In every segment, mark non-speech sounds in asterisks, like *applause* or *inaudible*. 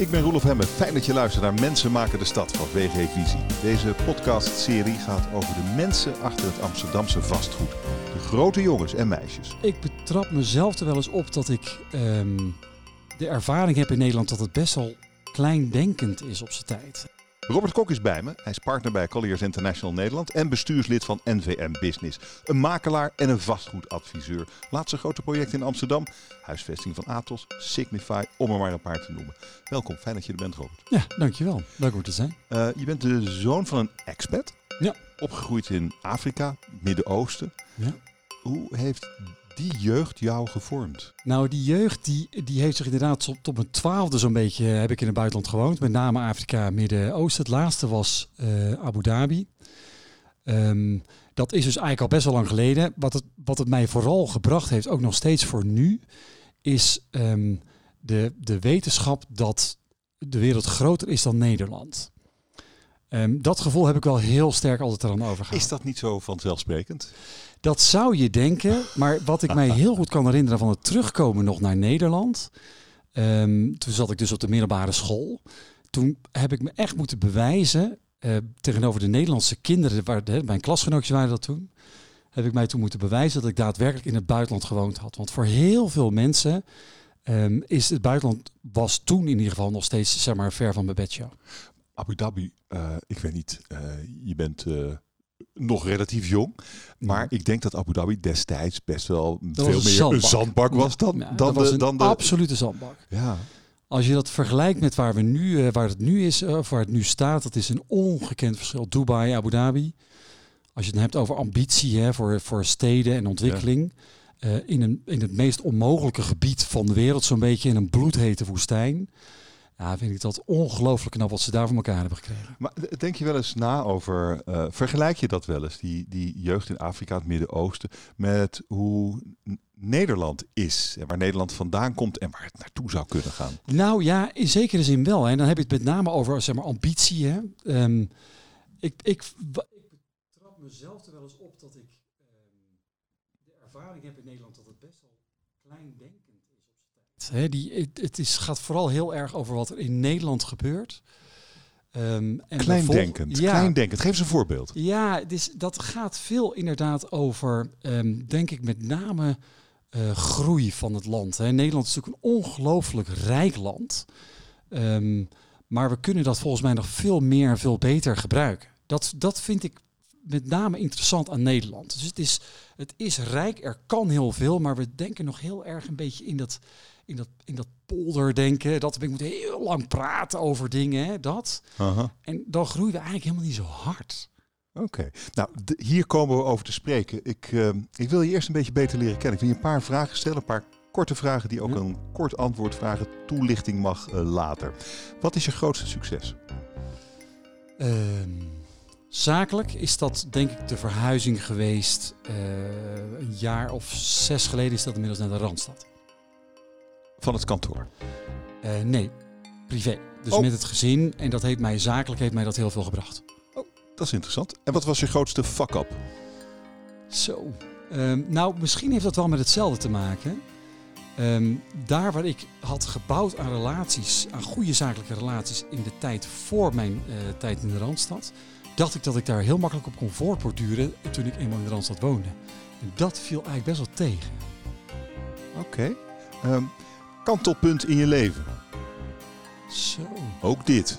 Ik ben Roelof Hemme. Fijn dat je luistert naar Mensen maken de stad van WG Visie. Deze podcastserie gaat over de mensen achter het Amsterdamse vastgoed. De grote jongens en meisjes. Ik betrap mezelf er wel eens op dat ik ehm, de ervaring heb in Nederland dat het best wel kleindenkend is op zijn tijd. Robert Kok is bij me. Hij is partner bij Colliers International Nederland en bestuurslid van NVM Business. Een makelaar en een vastgoedadviseur. Laatste grote project in Amsterdam. Huisvesting van Atos, Signify, om er maar een paar te noemen. Welkom, fijn dat je er bent Robert. Ja, dankjewel. Leuk om te zijn. Uh, je bent de zoon van een expat. Ja. Opgegroeid in Afrika, Midden-Oosten. Ja. Hoe heeft die jeugd jou gevormd? Nou, die jeugd die, die heeft zich inderdaad tot, tot mijn twaalfde zo'n beetje heb ik in het buitenland gewoond. Met name Afrika, Midden-Oosten. Het laatste was uh, Abu Dhabi. Um, dat is dus eigenlijk al best wel lang geleden. Wat het, wat het mij vooral gebracht heeft, ook nog steeds voor nu, is um, de, de wetenschap dat de wereld groter is dan Nederland. Um, dat gevoel heb ik wel heel sterk altijd eraan overgehouden. Is dat niet zo vanzelfsprekend? Dat zou je denken, maar wat ik mij heel goed kan herinneren van het terugkomen nog naar Nederland. Um, toen zat ik dus op de middelbare school. Toen heb ik me echt moeten bewijzen uh, tegenover de Nederlandse kinderen, waar mijn klasgenootjes waren dat toen. Heb ik mij toen moeten bewijzen dat ik daadwerkelijk in het buitenland gewoond had. Want voor heel veel mensen um, is het buitenland was toen in ieder geval nog steeds zeg maar ver van mijn bedshow. Abu Dhabi, uh, ik weet niet, uh, je bent nog relatief jong. Maar ik denk dat Abu Dhabi destijds best wel Dat veel een meer zandbak. een zandbak was dan, Ja, dan, was de, dan de... absolute zandbak. Ja, Als je dat vergelijkt met waar, we nu, eh, waar het nu is, eh, of waar het nu staat, dat is een ongekend verschil. Dubai, Abu Dhabi. Als je het hebt over ambitie hè, voor, voor steden en ontwikkeling. eh, in, een, in het meest onmogelijke gebied van de wereld, zo'n beetje in een bloedhete woestijn. Ja, vind ik dat ongelooflijk knap wat ze daar voor elkaar hebben gekregen. maar denk je wel eens na over, eh, vergelijk je dat wel eens, die, die jeugd in Afrika, het Midden-Oosten, met hoe Nederland is en waar Nederland vandaan komt en waar het naartoe zou kunnen gaan? Nou ja, in zekere zin wel. En dan heb je het met name over zeg maar, ambitie. Hè. Ehm, ik, ik, wa- ik betrap mezelf er wel eens op dat ik ehm, de ervaring heb in Nederland dat het best wel kleindenkend is op die, het, het is, gaat vooral heel erg over wat er in Nederland gebeurt. Ehm, en Kleindenkend, Ja, kleindenkend. Geef eens een voorbeeld. ja, dus dat gaat veel inderdaad over, ehm, denk ik, met name eh, groei van het land. Nederland is natuurlijk een ongelooflijk rijk land. Ehm, maar we kunnen dat volgens mij nog veel meer en veel beter gebruiken. Dat, dat vind ik met name interessant aan Nederland. Dus het is, het is rijk, er kan heel veel, maar we denken nog heel erg een beetje in dat, in dat, in dat polderdenken. Dat we moeten heel lang praten over dingen, hè, dat. En dan groeien we eigenlijk helemaal niet zo hard. Oké, nou d- hier komen we over te spreken. Ik, eh, ik wil je eerst een beetje beter leren kennen. Ik wil je een paar vragen stellen, een paar korte vragen die ook Ja. een kort antwoord vragen. Toelichting mag eh, later. Wat is je grootste succes? Ehm, zakelijk is dat denk ik de verhuizing geweest. eh, een jaar of zes geleden is dat inmiddels naar de Randstad. Van het kantoor. Eh, nee, privé. Dus Oh. met het gezin. En dat heeft mij zakelijk heeft mij dat heel veel gebracht. Dat is interessant. En wat was je grootste fuck-up? Zo. Ehm, nou, misschien heeft dat wel met hetzelfde te maken. Ehm, daar waar ik had gebouwd aan relaties, aan goede zakelijke relaties in de tijd voor mijn eh, tijd in de Randstad, dacht ik dat ik daar heel makkelijk op kon voortborduren toen ik eenmaal in de Randstad woonde. En dat viel eigenlijk best wel tegen. Oké. Ehm, kantelpunt in je leven. Zo. Ook dit.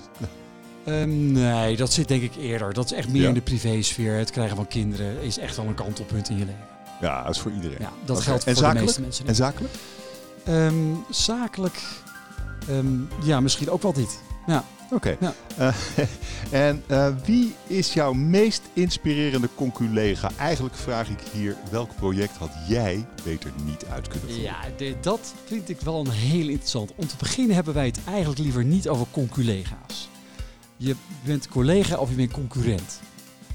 Ehm, nee, dat zit denk ik eerder. Dat is echt meer Ja? in de privésfeer. Het krijgen van kinderen is echt wel een kantelpunt in je leven. Ja, dat is voor iedereen. Ja, dat geldt En voor zakelijk? de meeste mensen. En zakelijk? Ehm, zakelijk, ehm, ja, misschien ook wel dit. Ja. Oké. Ja. Eh, *laughs* en eh, wie is jouw meest inspirerende conculega? Eigenlijk vraag ik hier, welk project had jij beter niet uit kunnen voeren? Ja, de- dat vind ik wel een heel interessant. Om te beginnen hebben wij het eigenlijk liever niet over conculega's. Je bent collega of je bent concurrent.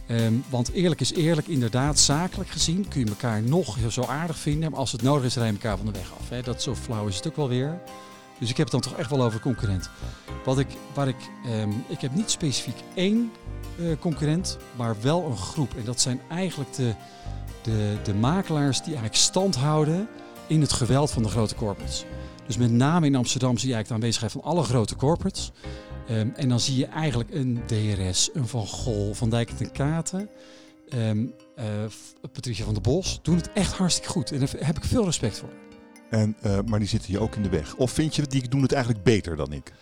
Ehm, want eerlijk is eerlijk, inderdaad, zakelijk gezien kun je elkaar nog zo aardig vinden. Maar als het nodig is, rij je elkaar van de weg af. Hè. Dat zo flauw is het ook wel weer. Dus ik heb het dan toch echt wel over concurrent. Wat ik, waar ik, ehm, ik heb niet specifiek één eh, concurrent, maar wel een groep. En dat zijn eigenlijk de, de, de makelaars die eigenlijk stand houden in het geweld van de grote corporates. Dus met name in Amsterdam zie je eigenlijk de aanwezigheid van alle grote corporates. Ehm, en dan zie je eigenlijk een DRS, een Van Gol, Van Dijk en Katen, ehm, eh, Patricia van der Bos doen het echt hartstikke goed. En daar heb ik veel respect voor. En, uh, maar die zitten hier ook in de weg. Of vind je, die doen het eigenlijk beter dan ik?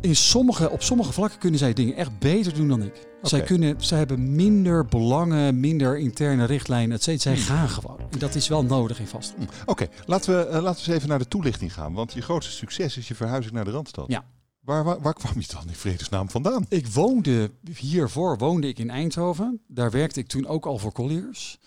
In sommige, op sommige vlakken kunnen zij dingen echt beter doen dan ik. Zij, kunnen, zij hebben minder belangen, minder interne richtlijnen, et cetera. Zij hmm. gaan gewoon. En dat is wel nodig in vastgoed. Hmm. Oké, laten, we, uh, laten we eens even naar de toelichting gaan. Want je grootste succes is je verhuizing naar de Randstad. Ja. Waar, waar, waar, kwam je dan in vredesnaam vandaan? Ik woonde, hiervoor woonde ik in Eindhoven. Daar werkte ik toen ook al voor Colliers.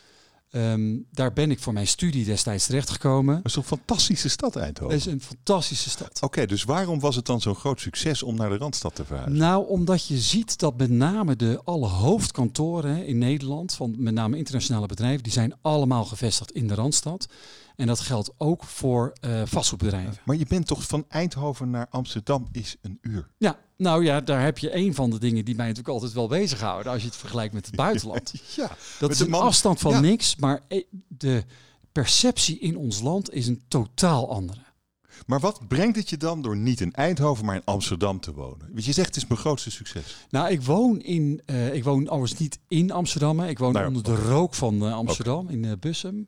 Um, daar ben ik voor mijn studie destijds terechtgekomen. Dat is een fantastische stad, Eindhoven. Het is een fantastische stad. Oké, dus waarom was het dan zo'n groot succes om naar de Randstad te verhuizen? Nou, omdat je ziet dat met name de alle hoofdkantoren in Nederland, van met name internationale bedrijven, die zijn allemaal gevestigd in de Randstad. En dat geldt ook voor uh, vastgoedbedrijven. Maar je bent toch van Eindhoven naar Amsterdam is een uur? Ja, nou ja, daar heb je een van de dingen die mij natuurlijk altijd wel bezighouden als je het vergelijkt met het *laughs* buitenland. ja, dat is een afstand van niks, maar e- de perceptie in ons land is een totaal andere. Maar wat brengt het je dan door niet in Eindhoven, maar in Amsterdam te wonen? Want je zegt het is mijn grootste succes. Nou, ik woon in, uh, ik woon overigens niet in Amsterdam. Hè. Ik woon nou onder de rook van uh, Amsterdam in uh, Bussum.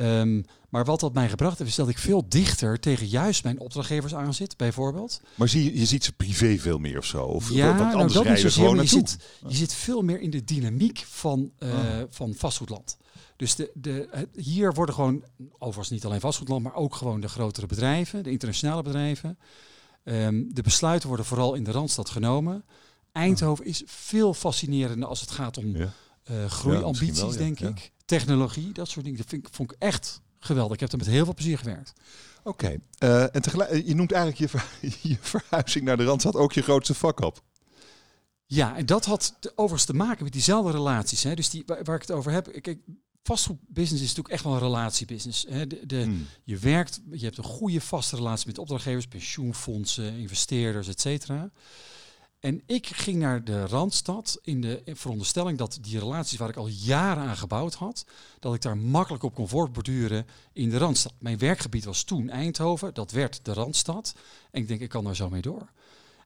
Um, maar wat dat mij gebracht heeft, is dat ik veel dichter tegen juist mijn opdrachtgevers aan zit, bijvoorbeeld. Maar zie je, ziet ze privé veel meer of zo? Of ja, wat nou, dat niet zozeer, je zit, je zit veel meer in de dynamiek van, uh, van vastgoedland. Dus de, de, hier worden gewoon, overigens niet alleen vastgoedland, maar ook gewoon de grotere bedrijven, de internationale bedrijven. Um, de besluiten worden vooral in de Randstad genomen. Eindhoven is veel fascinerender als het gaat om ja. uh, groeiambities, ja, denk ik. Technologie, dat soort dingen. Dat vind, vond ik echt geweldig. Ik heb er met heel veel plezier gewerkt. Oké, uh, en tegelijk, je noemt eigenlijk je, *laughs* je verhuizing naar de Randstad ook je grootste vak op. Ja, en dat had overigens te maken met diezelfde relaties. Hè. Dus die, waar, waar ik het over heb, kijk, vastgoedbusiness is natuurlijk echt wel een relatiebusiness. Hè. De, de, hmm. Je werkt, je hebt een goede vaste relatie met opdrachtgevers, pensioenfondsen, investeerders, et cetera. En ik ging naar de Randstad in de veronderstelling dat die relaties waar ik al jaren aan gebouwd had, dat ik daar makkelijk op kon voortborduren in de Randstad. Mijn werkgebied was toen Eindhoven, dat werd de Randstad. En ik denk, ik kan daar zo mee door.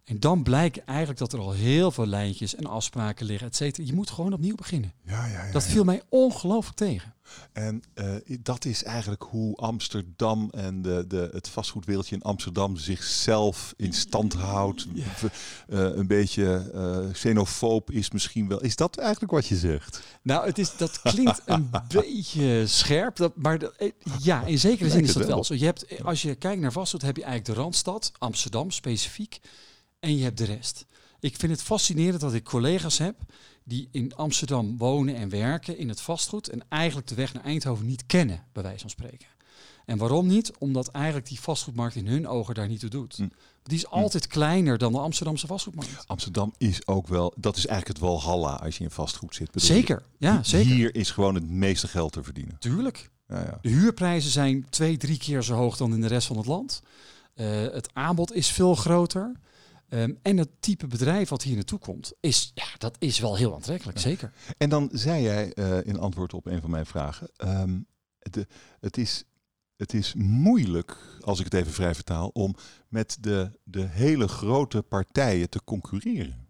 En dan blijkt eigenlijk dat er al heel veel lijntjes en afspraken liggen, et cetera. Je moet gewoon opnieuw beginnen. Ja, ja, ja, dat viel mij ongelooflijk tegen. En uh, dat is eigenlijk hoe Amsterdam en de, de, het vastgoedwereldje in Amsterdam zichzelf in stand houdt. Uh, een beetje uh, xenofoob is misschien wel. Is dat eigenlijk wat je zegt? Nou, het is, dat klinkt een *laughs* beetje scherp. Dat, maar dat, ja, in zekere zin is dat wel. wel zo. Je hebt, als je kijkt naar vastgoed, heb je eigenlijk de Randstad, Amsterdam specifiek en je hebt de rest. Ik vind het fascinerend dat ik collega's heb die in Amsterdam wonen en werken in het vastgoed en eigenlijk de weg naar Eindhoven niet kennen, bij wijze van spreken. En waarom niet? Omdat eigenlijk die vastgoedmarkt in hun ogen daar niet toe doet. Hm. Die is hm. altijd kleiner dan de Amsterdamse vastgoedmarkt. Amsterdam is ook wel, dat is eigenlijk het walhalla als je in vastgoed zit. zeker, ja, zeker. Hier is gewoon het meeste geld te verdienen. Tuurlijk. Ja, ja. De huurprijzen zijn twee, drie keer zo hoog dan in de rest van het land. Uh, het aanbod is veel groter. Um, en het type bedrijf wat hier naartoe komt, is, ja, dat is wel heel aantrekkelijk, zeker. En dan zei jij uh, in antwoord op een van mijn vragen, um, de, het, is, het is moeilijk, als ik het even vrij vertaal, om met de, de hele grote partijen te concurreren.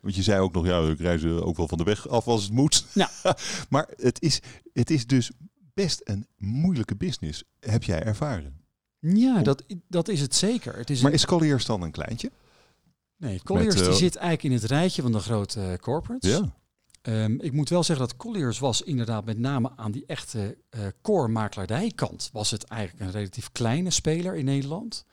Want je zei ook nog, ja, ik reis ook wel van de weg af als het moet. Ja. *laughs* maar het is, het is dus best een moeilijke business, heb jij ervaren. Ja, dat, dat is het zeker. Het is maar is Colliers dan een kleintje? Nee, Colliers die eh, zit eigenlijk in het rijtje van de grote corporates. Ja. Um, ik moet wel zeggen dat Colliers was inderdaad met name aan die echte uh, core makelaardijkant was het eigenlijk een relatief kleine speler in Nederland.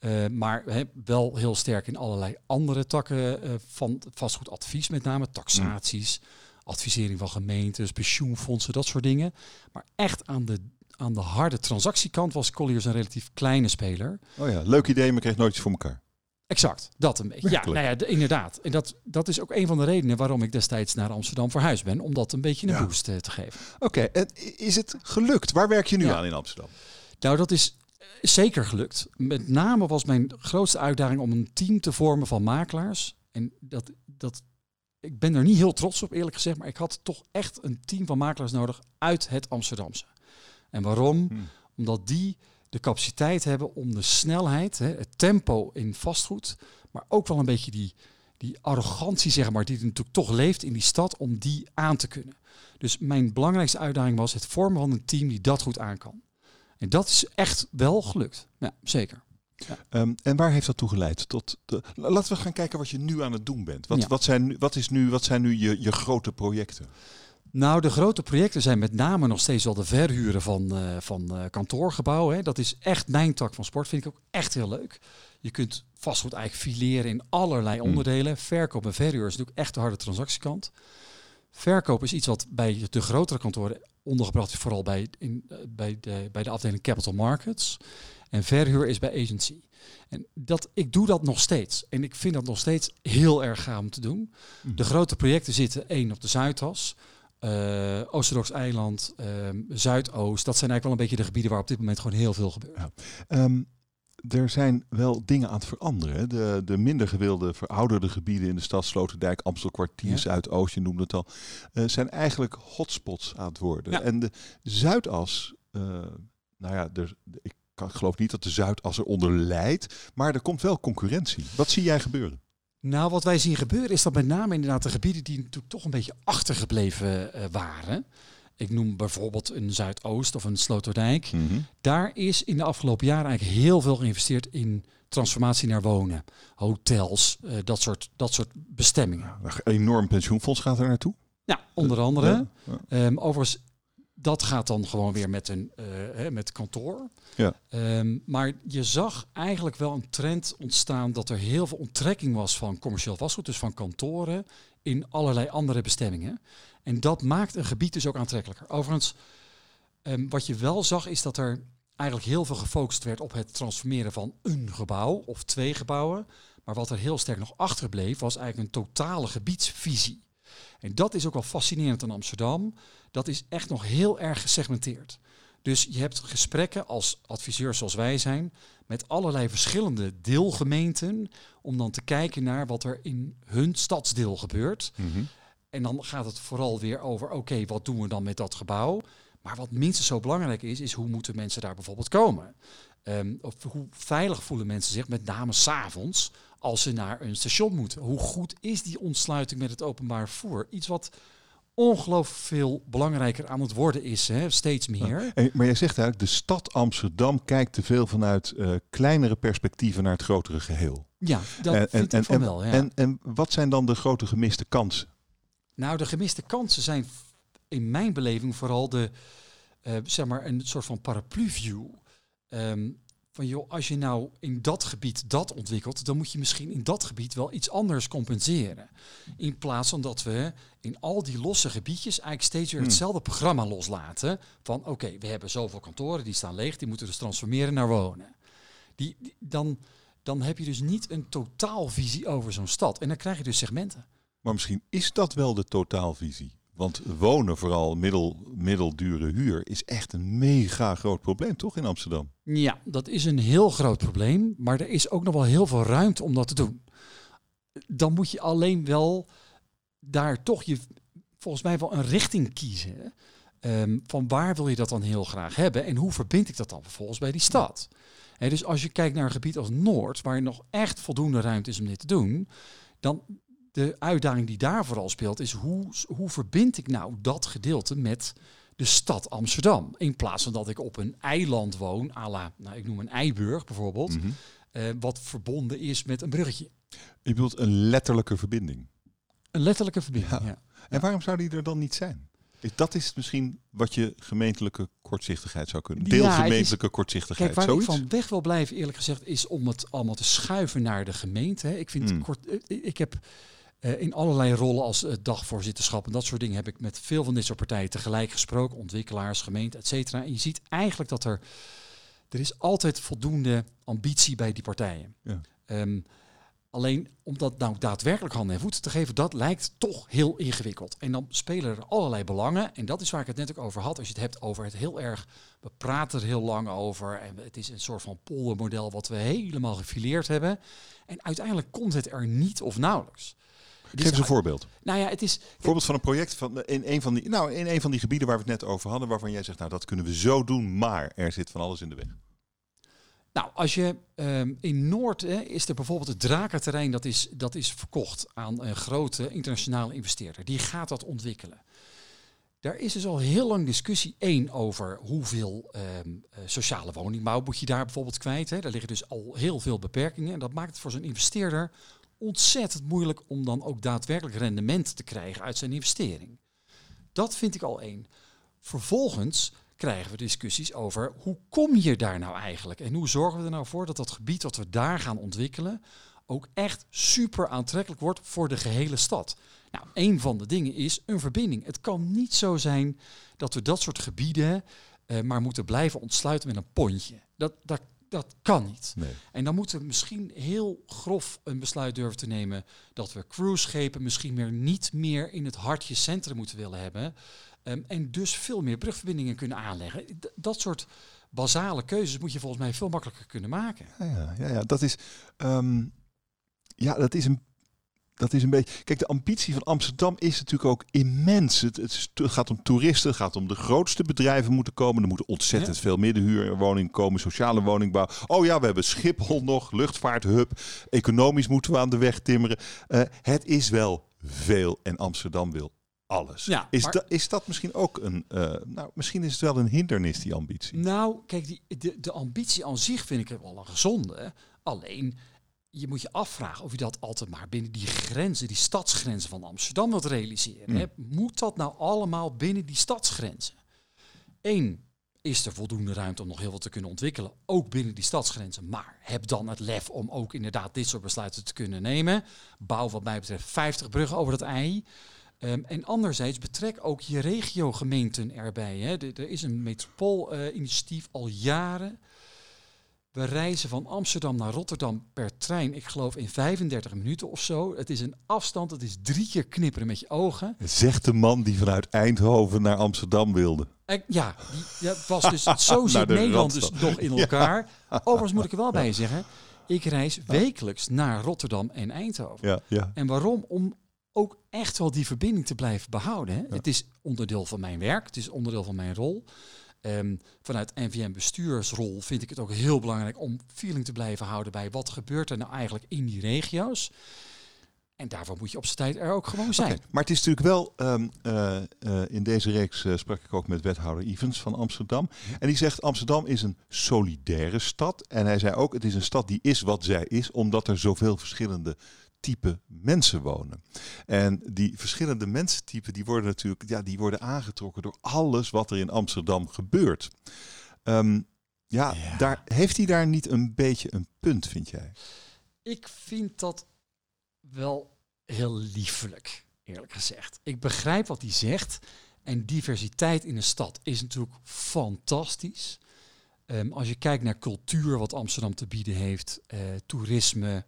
Uh, maar he, wel heel sterk in allerlei andere takken uh, van vastgoedadvies, met name taxaties, advisering van gemeentes, pensioenfondsen, dat soort dingen. Maar echt aan de, aan de harde transactiekant was Colliers een relatief kleine speler. Oh ja, leuk idee, maar kreeg nooit iets voor elkaar. Exact, dat een beetje. Ja, nou ja, inderdaad. En dat, dat is ook een van de redenen waarom ik destijds naar Amsterdam verhuisd ben. Om dat een beetje een boost uh, te geven. Oké, en is het gelukt? Waar werk je nu aan in Amsterdam? Nou, dat is eh, zeker gelukt. Met name was mijn grootste uitdaging om een team te vormen van makelaars. En dat, dat, ik ben er niet heel trots op, eerlijk gezegd. Maar ik had toch echt een team van makelaars nodig uit het Amsterdamse. En waarom? Hmm. Omdat die de capaciteit hebben om de snelheid, hè, het tempo in vastgoed, maar ook wel een beetje die, die arrogantie, zeg maar, die er natuurlijk toch leeft in die stad, om die aan te kunnen. Dus mijn belangrijkste uitdaging was het vormen van een team die dat goed aan kan. En dat is echt wel gelukt. Ja, zeker. Ja. Um, en waar heeft dat toe geleid? Tot de, laten we gaan kijken wat je nu aan het doen bent. Wat, ja. wat, zijn, wat, is nu, wat zijn nu je, je grote projecten? Nou, de grote projecten zijn met name nog steeds wel de verhuren van, uh, van uh, kantoorgebouwen. Hè. Dat is echt mijn tak van sport. Vind ik ook echt heel leuk. Je kunt vastgoed eigenlijk fileren in allerlei hmm. onderdelen. Verkoop en verhuur is natuurlijk echt de harde transactiekant. Verkoop is iets wat bij de grotere kantoren ondergebracht is, vooral bij, in, uh, bij, de, bij de afdeling Capital Markets. En verhuur is bij agency. En dat, ik doe dat nog steeds. En ik vind dat nog steeds heel erg gaaf om te doen. Hmm. De grote projecten zitten één op de Zuidas uh, Oosterdoks eiland, uh, Zuidoost. Dat zijn eigenlijk wel een beetje de gebieden waar op dit moment gewoon heel veel gebeurt. Ja. Um, er zijn wel dingen aan het veranderen. De, de minder gewilde, verouderde gebieden in de stad, Sloterdijk, Amstelkwartier, ja. Zuidoost, je noemde het al, uh, zijn eigenlijk hotspots aan het worden. Ja. En de Zuidas, uh, nou ja, er, ik geloof niet dat de Zuidas eronder leidt, maar er komt wel concurrentie. Wat zie jij gebeuren? Nou, wat wij zien gebeuren is dat met name inderdaad de gebieden die natuurlijk toch een beetje achtergebleven uh, waren. Ik noem bijvoorbeeld een Zuidoost of een Sloterdijk. Mm -hmm. Daar is in de afgelopen jaren eigenlijk heel veel geïnvesteerd in transformatie naar wonen, hotels, uh, dat, soort, dat soort bestemmingen. Ja, een enorm pensioenfonds gaat er naartoe. Ja, onder andere. Ja, ja. Um, overigens, dat gaat dan gewoon weer met een uh, met kantoor. Ja. Um, maar je zag eigenlijk wel een trend ontstaan dat er heel veel onttrekking was van commercieel vastgoed, dus van kantoren, in allerlei andere bestemmingen. En dat maakt een gebied dus ook aantrekkelijker. Overigens, um, wat je wel zag is dat er eigenlijk heel veel gefocust werd op het transformeren van een gebouw of twee gebouwen. Maar wat er heel sterk nog achterbleef was eigenlijk een totale gebiedsvisie. En dat is ook wel fascinerend aan Amsterdam. Dat is echt nog heel erg gesegmenteerd. Dus je hebt gesprekken als adviseur zoals wij zijn met allerlei verschillende deelgemeenten om dan te kijken naar wat er in hun stadsdeel gebeurt. Mm -hmm. En dan gaat het vooral weer over, oké, okay, wat doen we dan met dat gebouw? Maar wat minstens zo belangrijk is, is hoe moeten mensen daar bijvoorbeeld komen? Um, of hoe veilig voelen mensen zich, met name s'avonds, als ze naar een station moeten? Hoe goed is die ontsluiting met het openbaar vervoer? Iets wat ongelooflijk veel belangrijker aan het worden is, hè, steeds meer. Ja, maar jij zegt eigenlijk, de stad Amsterdam kijkt te veel vanuit uh, kleinere perspectieven naar het grotere geheel. Ja, dat en, vind en, ik van wel. Ja. En, en wat zijn dan de grote gemiste kansen? Nou, de gemiste kansen zijn in mijn beleving vooral de, uh, zeg maar, een soort van paraplu-view. Um, van joh, als je nou in dat gebied dat ontwikkelt, dan moet je misschien in dat gebied wel iets anders compenseren. In plaats van dat we in al die losse gebiedjes eigenlijk steeds weer hetzelfde programma loslaten. Van oké, okay, we hebben zoveel kantoren, die staan leeg, die moeten dus transformeren naar wonen. Die, die dan, dan heb je dus niet een totaalvisie over zo'n stad. En dan krijg je dus segmenten. Maar misschien is dat wel de totaalvisie. Want wonen, vooral middel, middeldure huur, is echt een mega groot probleem, toch in Amsterdam? Ja, dat is een heel groot probleem. Maar er is ook nog wel heel veel ruimte om dat te doen. Dan moet je alleen wel daar toch je, volgens mij wel een richting kiezen. Um, van waar wil je dat dan heel graag hebben en hoe verbind ik dat dan vervolgens bij die stad? Dus als je kijkt naar een gebied als Noord, waar nog echt voldoende ruimte is om dit te doen, dan, de uitdaging die daar vooral speelt, is hoe, hoe verbind ik nou dat gedeelte met de stad Amsterdam? In plaats van dat ik op een eiland woon, à la, nou, ik noem een Eiburg bijvoorbeeld, mm -hmm. uh, wat verbonden is met een bruggetje. Je bedoelt een letterlijke verbinding? Een letterlijke verbinding, ja. ja. En waarom zou die er dan niet zijn? Dat is misschien wat je gemeentelijke kortzichtigheid zou kunnen. Deelgemeentelijke ja, kortzichtigheid. Kijk, waar zoiets? ik van weg wil blijven, eerlijk gezegd, is om het allemaal te schuiven naar de gemeente. Ik vind mm. kort, ik heb uh, in allerlei rollen als uh, dagvoorzitterschap en dat soort dingen heb ik met veel van dit soort partijen tegelijk gesproken, ontwikkelaars, gemeente, et cetera. En je ziet eigenlijk dat er, er is altijd voldoende ambitie bij die partijen. Ja. Um, alleen om dat nou daadwerkelijk handen en voeten te geven, dat lijkt toch heel ingewikkeld. En dan spelen er allerlei belangen. En dat is waar ik het net ook over had. Als je het hebt over het heel erg, we praten er heel lang over. En het is een soort van poldermodel wat we helemaal gefileerd hebben. En uiteindelijk komt het er niet of nauwelijks. Geef eens een voorbeeld. Nou ja, het is. Voorbeeld van een project van in een van die, nou, in een van die gebieden waar we het net over hadden, waarvan jij zegt, nou dat kunnen we zo doen, maar er zit van alles in de weg. Nou, als je ehm, in Noord hè, is er bijvoorbeeld het Drakenterrein, dat is, dat is verkocht aan een grote internationale investeerder. Die gaat dat ontwikkelen. Daar is dus al heel lang discussie één over hoeveel ehm, eh, sociale woningbouw moet je daar bijvoorbeeld kwijt. Hè. Daar liggen dus al heel veel beperkingen. En dat maakt het voor zo'n investeerder ontzettend moeilijk om dan ook daadwerkelijk rendement te krijgen uit zijn investering. Dat vind ik al één. Vervolgens krijgen we discussies over hoe kom je daar nou eigenlijk? En hoe zorgen we er nou voor dat dat gebied dat we daar gaan ontwikkelen ook echt super aantrekkelijk wordt voor de gehele stad? Nou, een van de dingen is een verbinding. Het kan niet zo zijn dat we dat soort gebieden uh, maar moeten blijven ontsluiten met een pontje. Dat, dat, dat kan niet. Nee. En dan moeten we misschien heel grof een besluit durven te nemen dat we cruiseschepen misschien meer niet meer in het hartje centrum moeten willen hebben. Um, en dus veel meer brugverbindingen kunnen aanleggen. D dat soort basale keuzes moet je volgens mij veel makkelijker kunnen maken. Ja, ja, ja dat is. Um, ja, dat is een dat is een beetje. Kijk, de ambitie van Amsterdam is natuurlijk ook immens. Het, het, gaat om toeristen, het gaat om de grootste bedrijven moeten komen. Er moeten ontzettend veel middenhuurwoningen komen, sociale woningbouw. Oh ja, we hebben Schiphol nog, luchtvaarthub. Economisch moeten we aan de weg timmeren. Uh, het is wel veel en Amsterdam wil alles. Ja, is, maar... da, is dat misschien ook een. Uh, nou, misschien is het wel een hindernis, die ambitie. Nou, kijk, die, de, de ambitie aan zich vind ik wel een gezonde. Alleen je moet je afvragen of je dat altijd maar binnen die grenzen, die stadsgrenzen van Amsterdam wilt realiseren. Hè? Moet dat nou allemaal binnen die stadsgrenzen? Eén, is er voldoende ruimte om nog heel veel te kunnen ontwikkelen, ook binnen die stadsgrenzen. Maar heb dan het lef om ook inderdaad dit soort besluiten te kunnen nemen. Bouw wat mij betreft 50 bruggen over dat ei. Um, en anderzijds betrek ook je regiogemeenten erbij. Hè. Er is een metropool-initiatief uh, al jaren we reizen van Amsterdam naar Rotterdam per trein, ik geloof in 35 minuten of zo. Het is een afstand, het is drie keer knipperen met je ogen. Zegt de man die vanuit Eindhoven naar Amsterdam wilde. Ik, ja, het was dus, zo *laughs* zit Nederland dus nog in *laughs* elkaar. Ja. Overigens moet ik er wel bij zeggen, ik reis wekelijks naar Rotterdam en Eindhoven. Ja, ja. En waarom? Om ook echt wel die verbinding te blijven behouden. Hè? Het is onderdeel van mijn werk, het is onderdeel van mijn rol. Um, vanuit NVM bestuursrol vind ik het ook heel belangrijk om feeling te blijven houden bij wat gebeurt er nou eigenlijk in die regio's. En daarvoor moet je op zijn tijd er ook gewoon zijn. Okay, maar het is natuurlijk wel, um, uh, uh, in deze reeks uh, sprak ik ook met wethouder Evans van Amsterdam. En die zegt Amsterdam is een solidaire stad. En hij zei ook, het is een stad die is wat zij is, omdat er zoveel verschillende type mensen wonen. En die verschillende mensentypen die worden natuurlijk ja, die worden aangetrokken door alles wat er in Amsterdam gebeurt. Um, ja, ja, Daar, heeft hij daar niet een beetje een punt, vind jij? Ik vind dat wel heel liefelijk, eerlijk gezegd. Ik begrijp wat hij zegt. En diversiteit in een stad is natuurlijk fantastisch. Um, als je kijkt naar cultuur, wat Amsterdam te bieden heeft, uh, toerisme,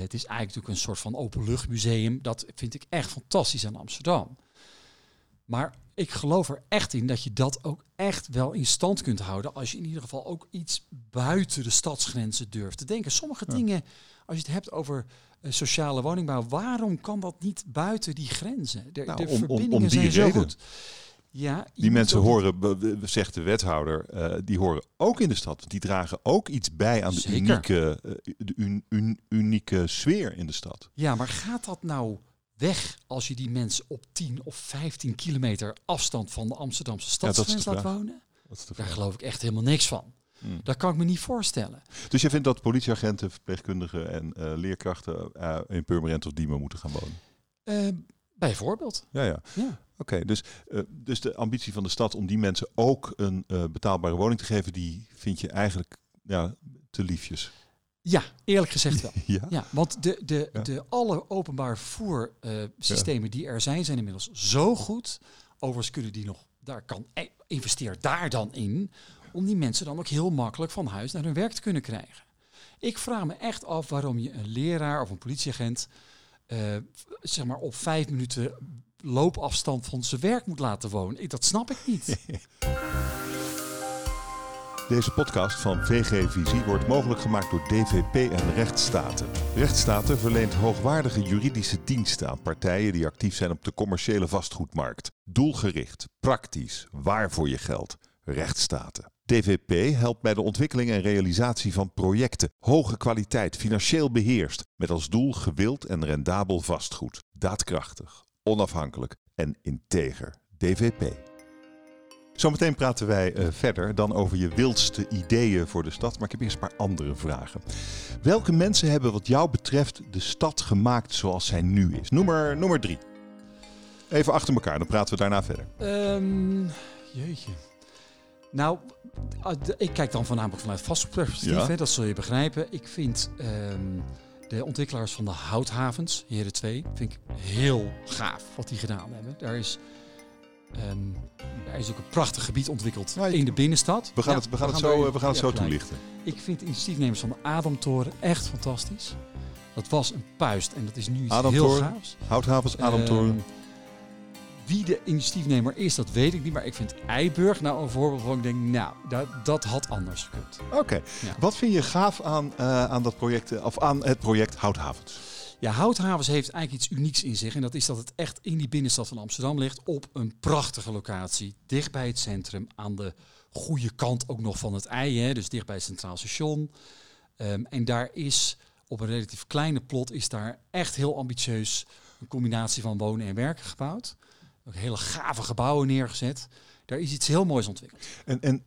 het is eigenlijk natuurlijk een soort van openluchtmuseum. Dat vind ik echt fantastisch aan Amsterdam. Maar ik geloof er echt in dat je dat ook echt wel in stand kunt houden. Als je in ieder geval ook iets buiten de stadsgrenzen durft te denken. Sommige ja. dingen, als je het hebt over uh, sociale woningbouw, waarom kan dat niet buiten die grenzen? De, nou, de om, verbindingen om, om die zijn reden. zo goed. Ja, die mensen horen, zegt de wethouder, uh, die horen ook in de stad. Die dragen ook iets bij aan de unieke, uh, de un, un, unieke sfeer in de stad. Ja, maar gaat dat nou weg als je die mensen op 10 of 15 kilometer afstand van de Amsterdamse stadsgrens ja, laat wonen? Daar geloof ik echt helemaal niks van. Mm. Dat kan ik me niet voorstellen. Dus je vindt dat politieagenten, verpleegkundigen en uh, leerkrachten in Purmerend of Diemen moeten gaan wonen? bijvoorbeeld. Ja, ja. ja. Oké, okay, dus, uh, dus de ambitie van de stad om die mensen ook een uh, betaalbare woning te geven, die vind je eigenlijk ja, te liefjes. Ja, eerlijk gezegd wel. *laughs* ja? ja? want de, de, ja. de alle openbaar voersystemen uh, ja. die er zijn, zijn inmiddels zo goed. Overigens kunnen die nog, daar kan, investeer daar dan in, om die mensen dan ook heel makkelijk van huis naar hun werk te kunnen krijgen. Ik vraag me echt af waarom je een leraar of een politieagent uh, zeg maar op vijf minuten loopafstand van zijn werk moet laten wonen. Dat snap ik niet. *laughs* Deze podcast van VG Visie wordt mogelijk gemaakt door DVP en Rechtsstaten. Rechtsstaten verleent hoogwaardige juridische diensten aan partijen die actief zijn op de commerciële vastgoedmarkt. Doelgericht, praktisch, waar voor je geld. Rechtsstaten. DVP helpt bij de ontwikkeling en realisatie van projecten. Hoge kwaliteit, financieel beheerst. Met als doel gewild en rendabel vastgoed. Daadkrachtig, onafhankelijk en integer. DVP. Zometeen praten wij uh, verder dan over je wildste ideeën voor de stad. Maar ik heb eerst een paar andere vragen. Welke mensen hebben wat jou betreft de stad gemaakt zoals zij nu is? Noem er, noem er drie. Even achter elkaar, dan praten we daarna verder. Um, jeetje. Nou, ah, ik kijk dan voornamelijk vanuit vastgoedperspectief, ja. dat zul je begrijpen. Ik vind um, de ontwikkelaars van de houthavens, Heren 2, vind ik heel gaaf wat die gedaan hebben. Daar is, um, daar is ook een prachtig gebied ontwikkeld in de binnenstad. We gaan ja, het, we gaan we het zo, we gaan het zo toelichten. Ik vind de initiatiefnemers van de Adamtoren echt fantastisch. Dat was een puist en dat is nu iets heel gaafs. Houthavens, Adamtoren. Um, wie de initiatiefnemer is, dat weet ik niet. Maar ik vind Eiburg nou een voorbeeld van ik denk, nou, dat, dat had anders gekund. Oké. Wat vind je gaaf aan, uh, aan dat project, eh, of aan het project Houthavens? Ja, Houthavens heeft eigenlijk iets unieks in zich. En dat is dat het echt in die binnenstad van Amsterdam ligt. Op een prachtige locatie. Dicht bij het centrum. Aan de goede kant ook nog van het ei. Hè, dus dicht bij het Centraal Station. Um, en daar is op een relatief kleine plot is daar echt heel ambitieus een combinatie van wonen en werken gebouwd. Ook hele gave gebouwen neergezet. Daar is iets heel moois ontwikkeld. En, en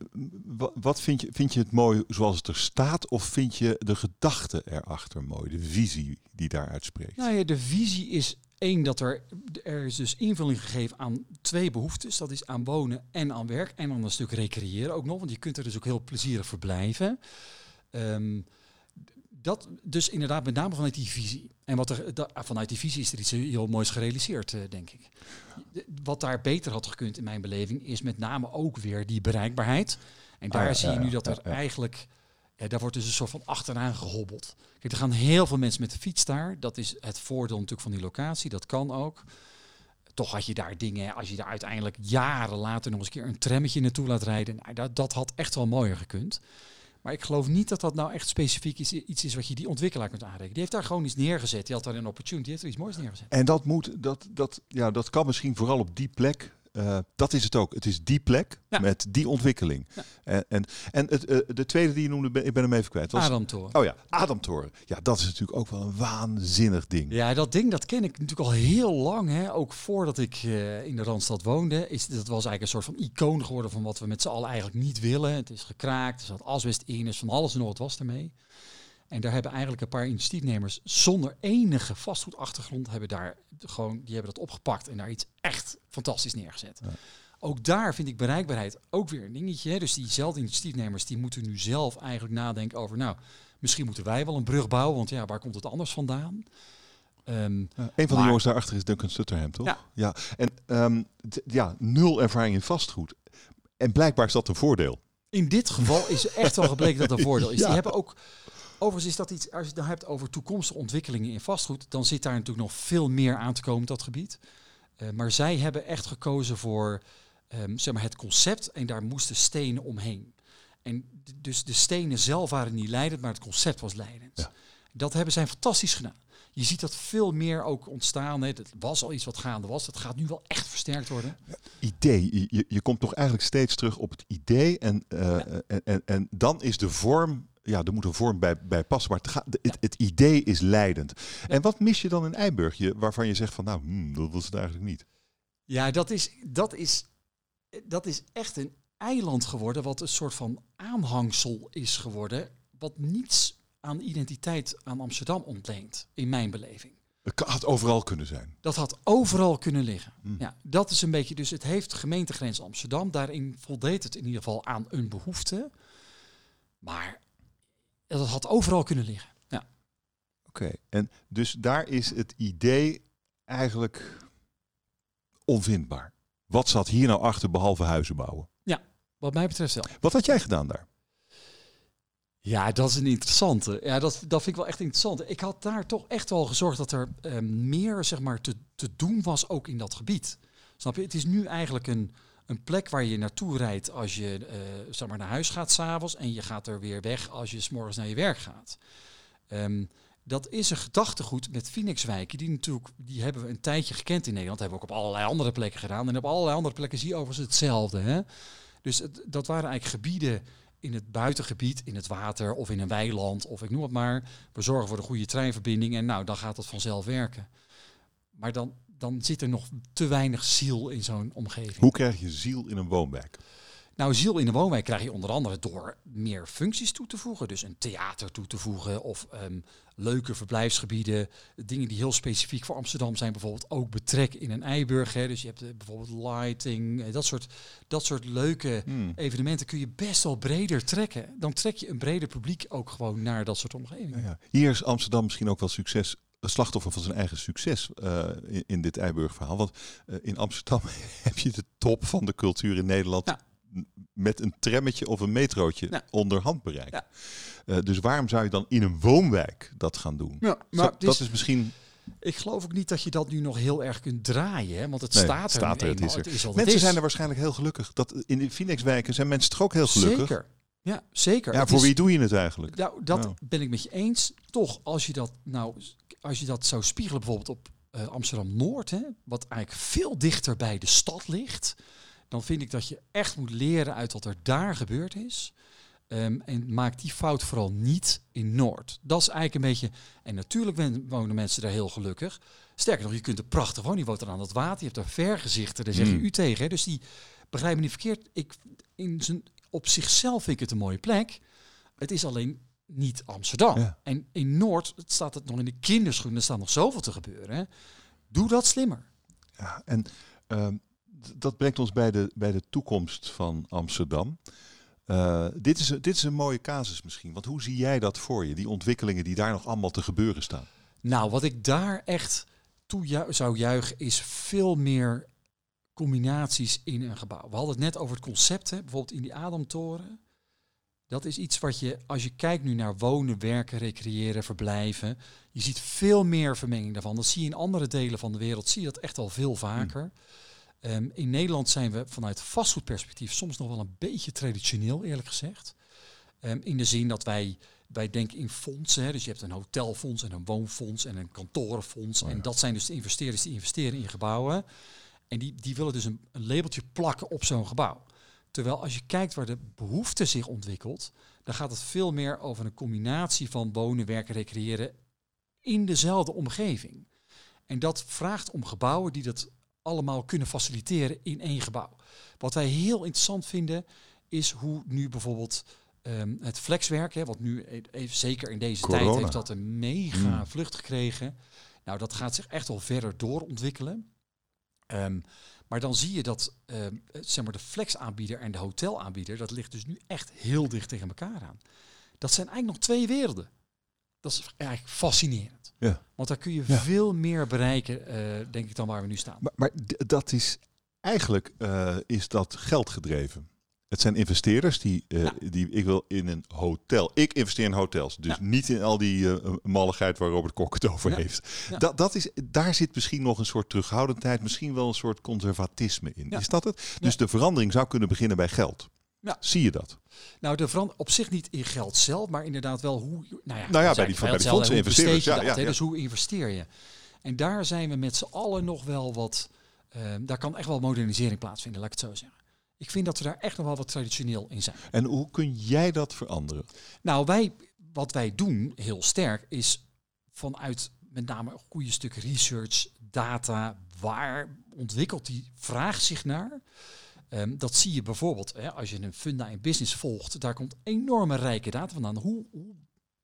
wat vind je, vind je het mooi zoals het er staat? Of vind je de gedachte erachter mooi? De visie die daar uitspreekt? Nou ja, de visie is één dat er, er is dus invulling gegeven aan twee behoeftes. Dat is aan wonen en aan werk. En dan een stuk recreëren ook nog. Want je kunt er dus ook heel plezierig verblijven. Um, dat dus inderdaad met name vanuit die visie. En wat er da, vanuit die visie is er iets heel moois gerealiseerd, uh, denk ik. Wat daar beter had gekund in mijn beleving is met name ook weer die bereikbaarheid. En daar ah, zie je nu dat er eigenlijk, ja, daar wordt dus een soort van achteraan gehobbeld. Kijk, er gaan heel veel mensen met de fiets daar. Dat is het voordeel natuurlijk van die locatie, dat kan ook. Toch had je daar dingen, als je daar uiteindelijk jaren later nog eens een keer een trammetje naartoe laat rijden. Nou, dat, dat had echt wel mooier gekund. Maar ik geloof niet dat dat nou echt specifiek iets is wat je die ontwikkelaar kunt aanrekenen. Die heeft daar gewoon iets neergezet. Die had daar een opportunity, die heeft er iets moois neergezet. En dat moet, dat, dat, ja, dat kan misschien vooral op die plek uh, dat is het ook. Het is die plek met die ontwikkeling. Ja. En, en, en het, uh, de tweede die je noemde, ben, ik ben hem even kwijt. Was, Adamtoren. Oh ja, Adamtoren. Ja, dat is natuurlijk ook wel een waanzinnig ding. Ja, dat ding dat ken ik natuurlijk al heel lang. Hè. Ook voordat ik uh, in de Randstad woonde. Is, dat was eigenlijk een soort van icoon geworden van wat we met z'n allen eigenlijk niet willen. Het is gekraakt, er zat asbest in, is van alles en nog wat was ermee. En daar hebben eigenlijk een paar initiatiefnemers zonder enige vastgoedachtergrond hebben daar gewoon, die hebben dat opgepakt en daar iets echt fantastisch neergezet. Ook daar vind ik bereikbaarheid ook weer een dingetje. Dus diezelfde initiatiefnemers die moeten nu zelf eigenlijk nadenken over, nou, misschien moeten wij wel een brug bouwen, want ja, waar komt het anders vandaan? Um, ja, een van de jongens daarachter is Duncan Sutterham, toch? Ja. ja. En um, ja, nul ervaring in vastgoed. En blijkbaar is dat een voordeel. In dit geval is echt wel gebleken dat dat een *laughs* voordeel is. Die hebben ook Overigens is dat iets, als je het dan hebt over toekomstige ontwikkelingen in vastgoed, dan zit daar natuurlijk nog veel meer aan te komen, dat gebied. Uh, maar zij hebben echt gekozen voor um, zeg maar het concept en daar moesten stenen omheen. En dus de stenen zelf waren niet leidend, maar het concept was leidend. Ja. Dat hebben zij fantastisch gedaan. Je ziet dat veel meer ook ontstaan. Het was al iets wat gaande was. Dat gaat nu wel echt versterkt worden. idee. Je, je komt toch eigenlijk steeds terug op het idee. En, uh, en, en, en, dan is de vorm ja, er moet een vorm bij, bij passen. Maar het, gaat, het, het, idee is leidend. En wat mis je dan in Eiburg, je, waarvan je zegt van nou, hmm, dat was het eigenlijk niet? Ja, dat is, dat, is, dat is echt een eiland geworden, wat een soort van aanhangsel is geworden, wat niets aan identiteit aan Amsterdam ontleent, in mijn beleving. Het had overal kunnen zijn. Dat had overal kunnen liggen. Hmm. Ja, dat is een beetje. Dus het heeft gemeentegrens Amsterdam. Daarin voldeed het in ieder geval aan een behoefte. Maar dat had overal kunnen liggen. Ja. Oké, en dus daar is het idee eigenlijk onvindbaar. Wat zat hier nou achter behalve huizen bouwen? Ja, wat mij betreft wel. Wat had jij gedaan daar? Ja, dat is een interessante. Ja, dat, dat vind ik wel echt interessant. Ik had daar toch echt wel gezorgd dat er uh, meer zeg maar, te, te doen was ook in dat gebied. Snap je? Het is nu eigenlijk een, een plek waar je naartoe rijdt als je uh, zeg maar naar huis gaat s'avonds en je gaat er weer weg als je s'morgens naar je werk gaat. Um, dat is een gedachtegoed met Phoenixwijken. Die natuurlijk, die hebben we een tijdje gekend in Nederland. Dat hebben we ook op allerlei andere plekken gedaan. En op allerlei andere plekken zie je overigens hetzelfde. Hè? Dus het, dat waren eigenlijk gebieden in het buitengebied, in het water of in een weiland of ik noem het maar. We zorgen voor een goede treinverbinding en nou, dan gaat het vanzelf werken. Maar dan, dan zit er nog te weinig ziel in zo'n omgeving. Hoe krijg je ziel in een woonwijk? Nou, ziel in de woonwijk krijg je onder andere door meer functies toe te voegen. Dus een theater toe te voegen of ehm, leuke verblijfsgebieden. Dingen die heel specifiek voor Amsterdam zijn, bijvoorbeeld ook betrekken in een Eiburg. Hè. Dus je hebt uh, bijvoorbeeld lighting, uh, dat, soort, dat soort leuke hmm. evenementen kun je best wel breder trekken. Dan trek je een breder publiek ook gewoon naar dat soort omgevingen. Ja, Hier is Amsterdam misschien ook wel succes slachtoffer van zijn eigen succes uh, in, in, dit Eiburg-verhaal. Want uh, in Amsterdam *laughs* heb je de top van de cultuur in Nederland ja met een trammetje of een metrootje ja. onder handbereik. Ja. Uh, dus waarom zou je dan in een woonwijk dat gaan doen? Ja, maar dat is, is misschien. Ik geloof ook niet dat je dat nu nog heel erg kunt draaien, hè? want het nee, staat er. Staat er, het is er. Het is mensen is. zijn er waarschijnlijk heel gelukkig. Dat in de Phoenix-wijken zijn mensen toch ook heel gelukkig. Zeker. Ja, zeker. Ja, voor wie doe je het eigenlijk? Nou, dat ben ik met je eens. Toch, als je dat nou, als je dat zou spiegelen bijvoorbeeld op uh, Amsterdam Noord, hè, wat eigenlijk veel dichter bij de stad ligt dan vind ik dat je echt moet leren uit wat er daar gebeurd is. Um, en maak die fout vooral niet in Noord. Dat is eigenlijk een beetje. En natuurlijk wonen mensen daar heel gelukkig. Sterker nog, je kunt er prachtig wonen. Je woont er aan het water. Je hebt daar vergezichten. Daar zeg je mm. u tegen. Hè? Dus die begrijp me niet verkeerd. Ik, in zijn, op zichzelf vind ik het een mooie plek. Het is alleen niet Amsterdam. En in Noord het staat het nog in de kinderschoenen. Er staat nog zoveel te gebeuren. Hè? Doe dat slimmer. Ja, en um, dat brengt ons bij de, bij de toekomst van Amsterdam. Uh, dit, is, dit is een mooie casus misschien. Want hoe zie jij dat voor je? Die ontwikkelingen die daar nog allemaal te gebeuren staan. Nou, wat ik daar echt toe ju zou juichen is veel meer combinaties in een gebouw. We hadden het net over het concept, hè? bijvoorbeeld in die Adamtoren. Dat is iets wat je, als je kijkt nu naar wonen, werken, recreëren, verblijven, je ziet veel meer vermenging daarvan. Dat zie je in andere delen van de wereld, zie je dat echt al veel vaker. Hmm. Um, in Nederland zijn we vanuit vastgoedperspectief soms nog wel een beetje traditioneel, eerlijk gezegd. Um, in de zin dat wij, wij denken in fondsen. Hè, dus je hebt een hotelfonds en een woonfonds en een kantorenfonds. Oh en dat zijn dus de investeerders die investeren in gebouwen. En die, die willen dus een, een labeltje plakken op zo'n gebouw. Terwijl als je kijkt waar de behoefte zich ontwikkelt, dan gaat het veel meer over een combinatie van wonen, werken, recreëren in dezelfde omgeving. En dat vraagt om gebouwen die dat allemaal kunnen faciliteren in één gebouw. Wat wij heel interessant vinden is hoe nu bijvoorbeeld um, het flexwerk, hè, wat nu e-, even, zeker in deze tijd heeft dat een mega mm. vlucht gekregen. Nou, dat gaat zich echt wel verder doorontwikkelen. Um, maar dan zie je dat um, zeg maar de flexaanbieder en de hotelaanbieder, dat ligt dus nu echt heel dicht tegen elkaar aan. Dat zijn eigenlijk nog twee werelden. Dat is eigenlijk fascinerend. Ja. Want daar kun je veel meer bereiken, uh, denk ik, dan waar we nu staan. Maar, maar dat is eigenlijk uh, is dat geld gedreven. Het zijn investeerders die, uh, ja. die, ik wil in een hotel. Ik investeer in hotels, dus ja. niet in al die uh, malligheid waar Robert Kok het over ja. heeft. Dat, dat is, daar zit misschien nog een soort terughoudendheid, misschien wel een soort conservatisme in. Is dat het? Dus de verandering zou kunnen beginnen bij geld. Ja. Zie je dat? Nou, de op zich niet in geld zelf, maar inderdaad wel hoe. Nou ja, nou ja bij die, bij die fondsen investeren. Ja, ja, ja, Dus hoe investeer je? En daar zijn we met z'n allen nog wel wat. Uh, daar kan echt wel modernisering plaatsvinden, laat ik het zo zeggen. Ik vind dat we daar echt nog wel wat traditioneel in zijn. En hoe kun jij dat veranderen? Nou, wij, wat wij doen heel sterk is vanuit met name een goede stuk research, data, waar ontwikkelt die vraag zich naar? Um, dat zie je bijvoorbeeld hè, als je een funda in business volgt. Daar komt enorme rijke data vandaan. Hoe,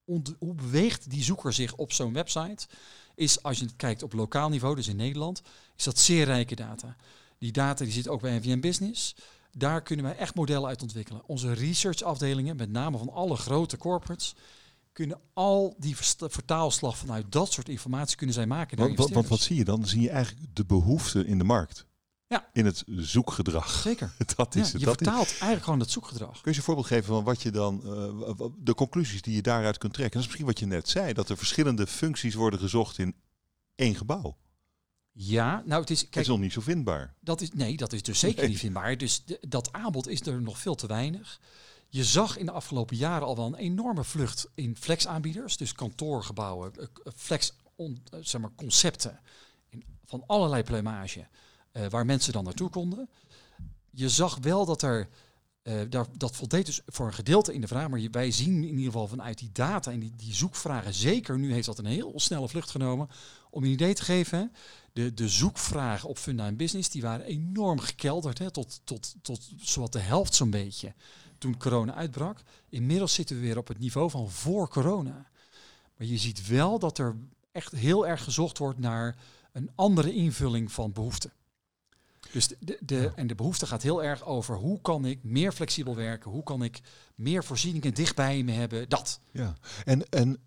hoe, hoe beweegt die zoeker zich op zo'n website? Is als je kijkt op lokaal niveau, dus in Nederland, is dat zeer rijke data. Die data die zit ook bij NVM Business. Daar kunnen wij echt modellen uit ontwikkelen. Onze researchafdelingen, met name van alle grote corporates, kunnen al die vertaalslag vanuit dat soort informatie kunnen zij maken. Want wat, wat, wat zie je dan? Dan zie je eigenlijk de behoefte in de markt. Ja. In het zoekgedrag. Zeker. *laughs* dat is ja, je het. vertaalt eigenlijk gewoon het zoekgedrag. Kun je een voorbeeld geven van wat je dan, uh, de conclusies die je daaruit kunt trekken? Dat is misschien wat je net zei, dat er verschillende functies worden gezocht in één gebouw. Ja, nou het is... Kijk, dat is nog niet zo vindbaar. Dat is, nee, dat is dus zeker nee. niet vindbaar. Dus de, dat aanbod is er nog veel te weinig. Je zag in de afgelopen jaren al wel een enorme vlucht in flexaanbieders. Dus kantoorgebouwen, eh, flex on, zeg maar, concepten van allerlei plumage. Uh, waar mensen dan naartoe konden. Je zag wel dat er Uh, daar, dat voldeed dus voor een gedeelte in de vraag, maar wij zien in ieder geval vanuit die data en die, die zoekvragen, zeker nu heeft dat een heel snelle vlucht genomen, om een idee te geven. De, de zoekvragen op Funda Business, die waren enorm gekelderd, hè, tot, tot, tot zowat de helft zo'n beetje, toen corona uitbrak. Inmiddels zitten we weer op het niveau van voor corona. Maar je ziet wel dat er echt heel erg gezocht wordt naar een andere invulling van behoeften. Dus de, de, en de behoefte gaat heel erg over hoe kan ik meer flexibel werken, hoe kan ik meer voorzieningen dichtbij me hebben, dat. Ja, en, en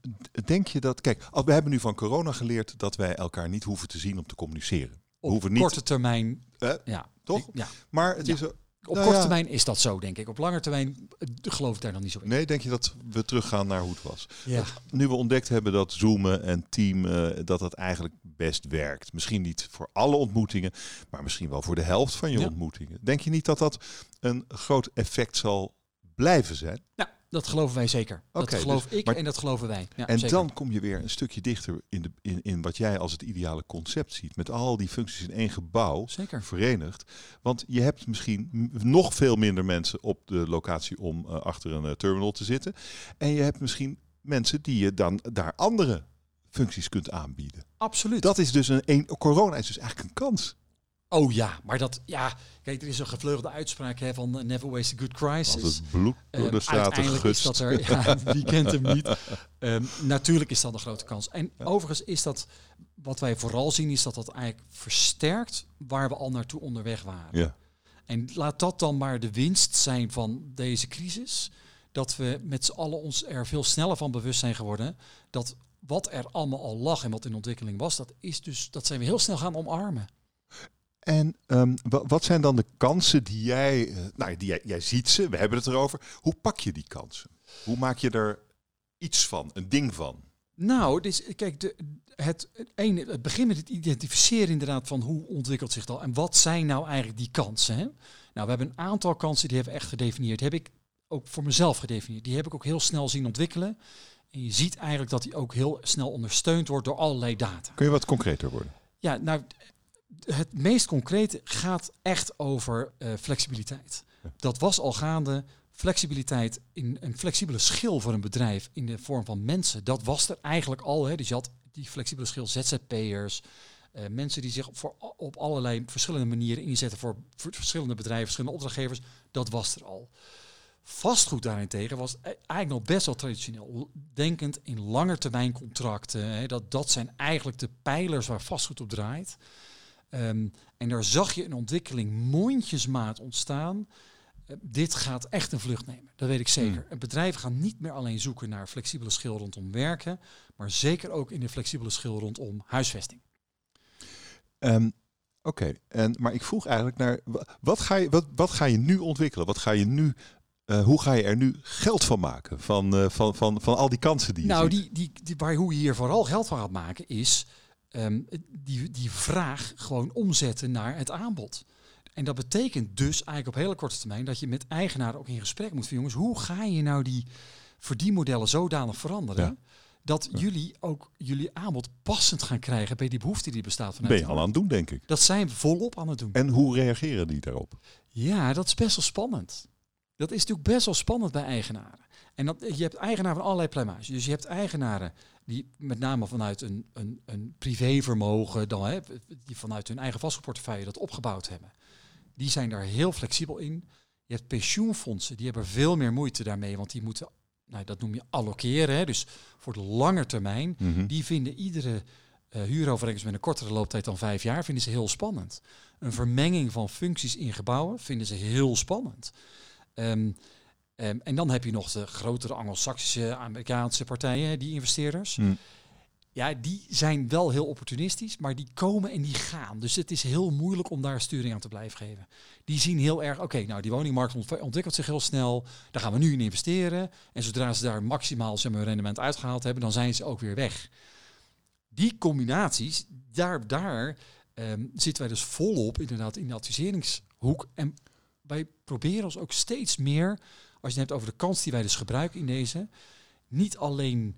denk je dat, kijk, we hebben nu van corona geleerd dat wij elkaar niet hoeven te zien om te communiceren. Op hoeven niet, korte termijn, ja. Toch? Ja. Maar het is op nou korte termijn is dat zo, denk ik. Op lange termijn uh, geloof ik daar nog niet zo in. Nee, denk je dat we teruggaan naar hoe het was? Ja. nu we ontdekt hebben dat Zoomen en Team, uh, dat dat eigenlijk best werkt. Misschien niet voor alle ontmoetingen, maar misschien wel voor de helft van je ontmoetingen. Denk je niet dat dat een groot effect zal blijven zijn? Ja, dat geloven wij zeker. dat geloof dus, ik en dat geloven wij. Ja, en dan kom je weer een stukje dichter in, de, in, in wat jij als het ideale concept ziet. Met al die functies in één gebouw zeker. verenigd. Want je hebt misschien nog veel minder mensen op de locatie om uh, achter een uh, terminal te zitten. En je hebt misschien mensen die je dan daar andere functies kunt aanbieden. Absoluut. Dat is dus een, een corona is dus eigenlijk een kans. Oh ja, maar dat, ja, kijk, er is een gevleugelde uitspraak hè, van Never Waste a Good Crisis. Als het bloed door de ehm, straten uh, is dat er, ja, *laughs* wie kent hem niet. Um, natuurlijk is dat een grote kans. En overigens is dat, wat wij vooral zien, is dat dat eigenlijk versterkt waar we al naartoe onderweg waren. Ja. En laat dat dan maar de winst zijn van deze crisis. Dat we met z'n allen ons er veel sneller van bewust zijn geworden. Dat wat er allemaal al lag en wat in ontwikkeling was, dat, is dus, dat zijn we heel snel gaan omarmen. En um, wat zijn dan de kansen die jij, uh, nou, die jij, jij ziet ze, we hebben het erover. Hoe pak je die kansen? Hoe maak je er iets van, een ding van? Nou, dus, kijk, de, het, het, het begint met het identificeren inderdaad van hoe ontwikkelt zich dat en wat zijn nou eigenlijk die kansen. Hè? Nou, we hebben een aantal kansen die hebben we echt gedefinieerd. heb ik ook voor mezelf gedefinieerd. Die heb ik ook heel snel zien ontwikkelen. En je ziet eigenlijk dat die ook heel snel ondersteund wordt door allerlei data. Kun je wat concreter worden? Ja, nou, het meest concrete gaat echt over uh, flexibiliteit. Dat was al gaande. Flexibiliteit in een flexibele schil voor een bedrijf in de vorm van mensen, dat was er eigenlijk al. Hè. Dus je had die flexibele schil ZZP'ers, uh, mensen die zich voor, op allerlei verschillende manieren inzetten voor, voor verschillende bedrijven, verschillende opdrachtgevers, dat was er al. Vastgoed daarentegen was e-, eigenlijk nog best wel traditioneel. Denkend in langetermijn contracten. Hè, dat, dat zijn eigenlijk de pijlers waar vastgoed op draait. Um, en daar zag je een ontwikkeling mondjesmaat ontstaan. Uh, dit gaat echt een vlucht nemen, dat weet ik zeker. Hmm. Bedrijven gaan niet meer alleen zoeken naar flexibele schil rondom werken, maar zeker ook in de flexibele schil rondom huisvesting. Um, Oké, en maar ik vroeg eigenlijk naar wat ga je, wat, wat ga je nu ontwikkelen? Wat ga je nu uh, hoe ga je er nu geld van maken? Van, uh, van, van, van al die kansen die je Nou, ziet? die, die, die, waar, hoe je hier vooral geld van gaat maken is um, die, die vraag gewoon omzetten naar het aanbod. En dat betekent dus eigenlijk op hele korte termijn dat je met eigenaren ook in gesprek moet van jongens, hoe ga je nou die verdienmodellen zodanig veranderen? Dat jullie ook jullie aanbod passend gaan krijgen bij die behoefte die bestaat. Vanuit ben je al aan het doen, denk ik. Dat zijn we volop aan het doen. En hoe reageren die daarop? Ja, dat is best wel spannend. Dat is natuurlijk best wel spannend bij eigenaren. En dat, je hebt eigenaren van allerlei pluimage. Dus je hebt eigenaren die met name vanuit een, een, een privévermogen, dan, hè, die vanuit hun eigen vastgoedportefeuille dat opgebouwd hebben. Die zijn daar heel flexibel in. Je hebt pensioenfondsen, die hebben veel meer moeite daarmee, want die moeten, nou, dat noem je allokeren, hè, dus voor de lange termijn. Mhm. Die vinden iedere uh, huurovereenkomst met een kortere looptijd dan vijf jaar, vinden ze heel spannend. Een vermenging van functies in gebouwen vinden ze heel spannend. Um, Um, en dan heb je nog de grotere Anglo-Saxische Amerikaanse partijen, die investeerders. Hmm. Ja, die zijn wel heel opportunistisch, maar die komen en die gaan. Dus het is heel moeilijk om daar sturing aan te blijven geven. Die zien heel erg, oké, nou die woningmarkt ontwikkelt zich heel snel. Daar gaan we nu in investeren. En zodra ze daar maximaal maar, rendement uitgehaald hebben, dan zijn ze ook weer weg. Die combinaties, daar, daar um, zitten wij dus volop inderdaad in de adviseringshoek. En wij proberen ons ook steeds meer als je het hebt over de kans die wij dus gebruiken in deze, niet alleen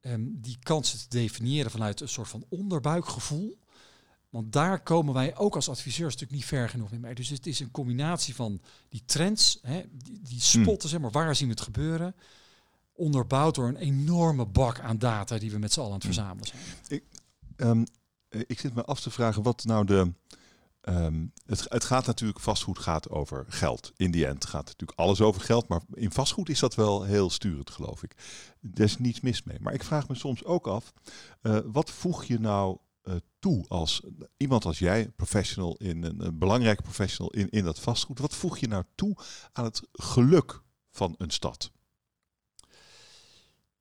um, die kansen te definiëren vanuit een soort van onderbuikgevoel, Want daar komen wij ook als adviseurs natuurlijk niet ver genoeg mee. Dus het is een combinatie van die trends, hè, die, die spotten, zeg maar, waar zien we het gebeuren, onderbouwd door een enorme bak aan data die we met z'n allen aan het verzamelen zijn. Ik, ehm, ik zit me af te vragen wat nou de Ehm, het, het, gaat natuurlijk, vastgoed gaat over geld. In die end gaat natuurlijk alles over geld, maar in vastgoed is dat wel heel sturend, geloof ik. Er is niets mis mee. Maar ik vraag me soms ook af, uh, wat voeg je nou uh, toe als iemand als jij, professional in een, een, belangrijke professional in, in dat vastgoed, wat voeg je nou toe aan het geluk van een stad?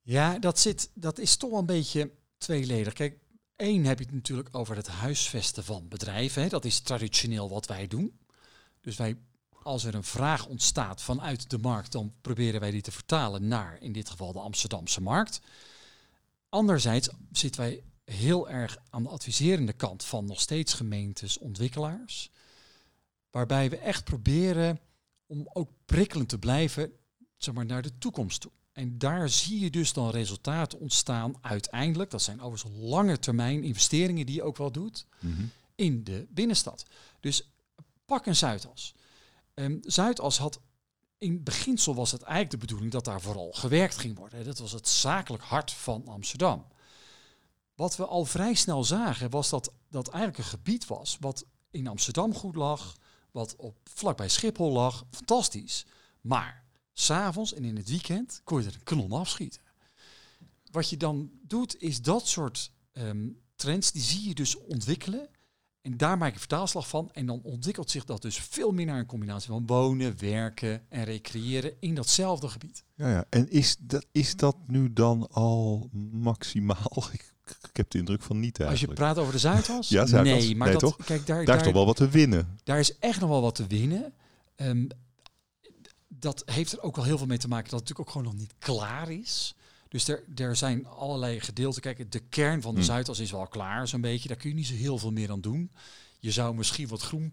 Ja, dat, zit, dat is toch een beetje tweeledig. Kijk, Eén heb je het natuurlijk over het huisvesten van bedrijven. Dat is traditioneel wat wij doen. Dus wij, als er een vraag ontstaat vanuit de markt, dan proberen wij die te vertalen naar in dit geval de Amsterdamse markt. Anderzijds zitten wij heel erg aan de adviserende kant van nog steeds gemeentes, ontwikkelaars. Waarbij we echt proberen om ook prikkelend te blijven zeg maar, naar de toekomst toe. En daar zie je dus dan resultaten ontstaan uiteindelijk. Dat zijn overigens lange termijn investeringen die je ook wel doet mhm. in de binnenstad. Dus pak een Zuidas. Um, Zuidas had in beginsel was het eigenlijk de bedoeling dat daar vooral gewerkt ging worden. Dat was het zakelijk hart van Amsterdam. Wat we al vrij snel zagen was dat dat eigenlijk een gebied was wat in Amsterdam goed lag, wat op vlakbij Schiphol lag, fantastisch. Maar s'avonds en in het weekend kon je er een kanon afschieten. Wat je dan doet, is dat soort ehm, trends, die zie je dus ontwikkelen. En daar maak je vertaalslag van. En dan ontwikkelt zich dat dus veel meer naar een combinatie van wonen, werken en recreëren in datzelfde gebied. Ja, ja. en is dat, is dat nu dan al maximaal? *laughs* Ik, heb de indruk van niet eigenlijk. Als je praat over de Zuidas? ja, Zuidas. Nee, maar dat, toch? Kijk, daar, daar, is toch wel wat te winnen? Daar is echt nog wel wat te winnen. Um, dat heeft er ook wel heel veel mee te maken dat het natuurlijk ook gewoon nog niet klaar is. Dus er, er zijn allerlei gedeelten. Kijk, de kern van de mm. Zuidas is wel klaar, zo'n beetje. Daar kun je niet zo heel veel meer aan doen. Je zou misschien wat groen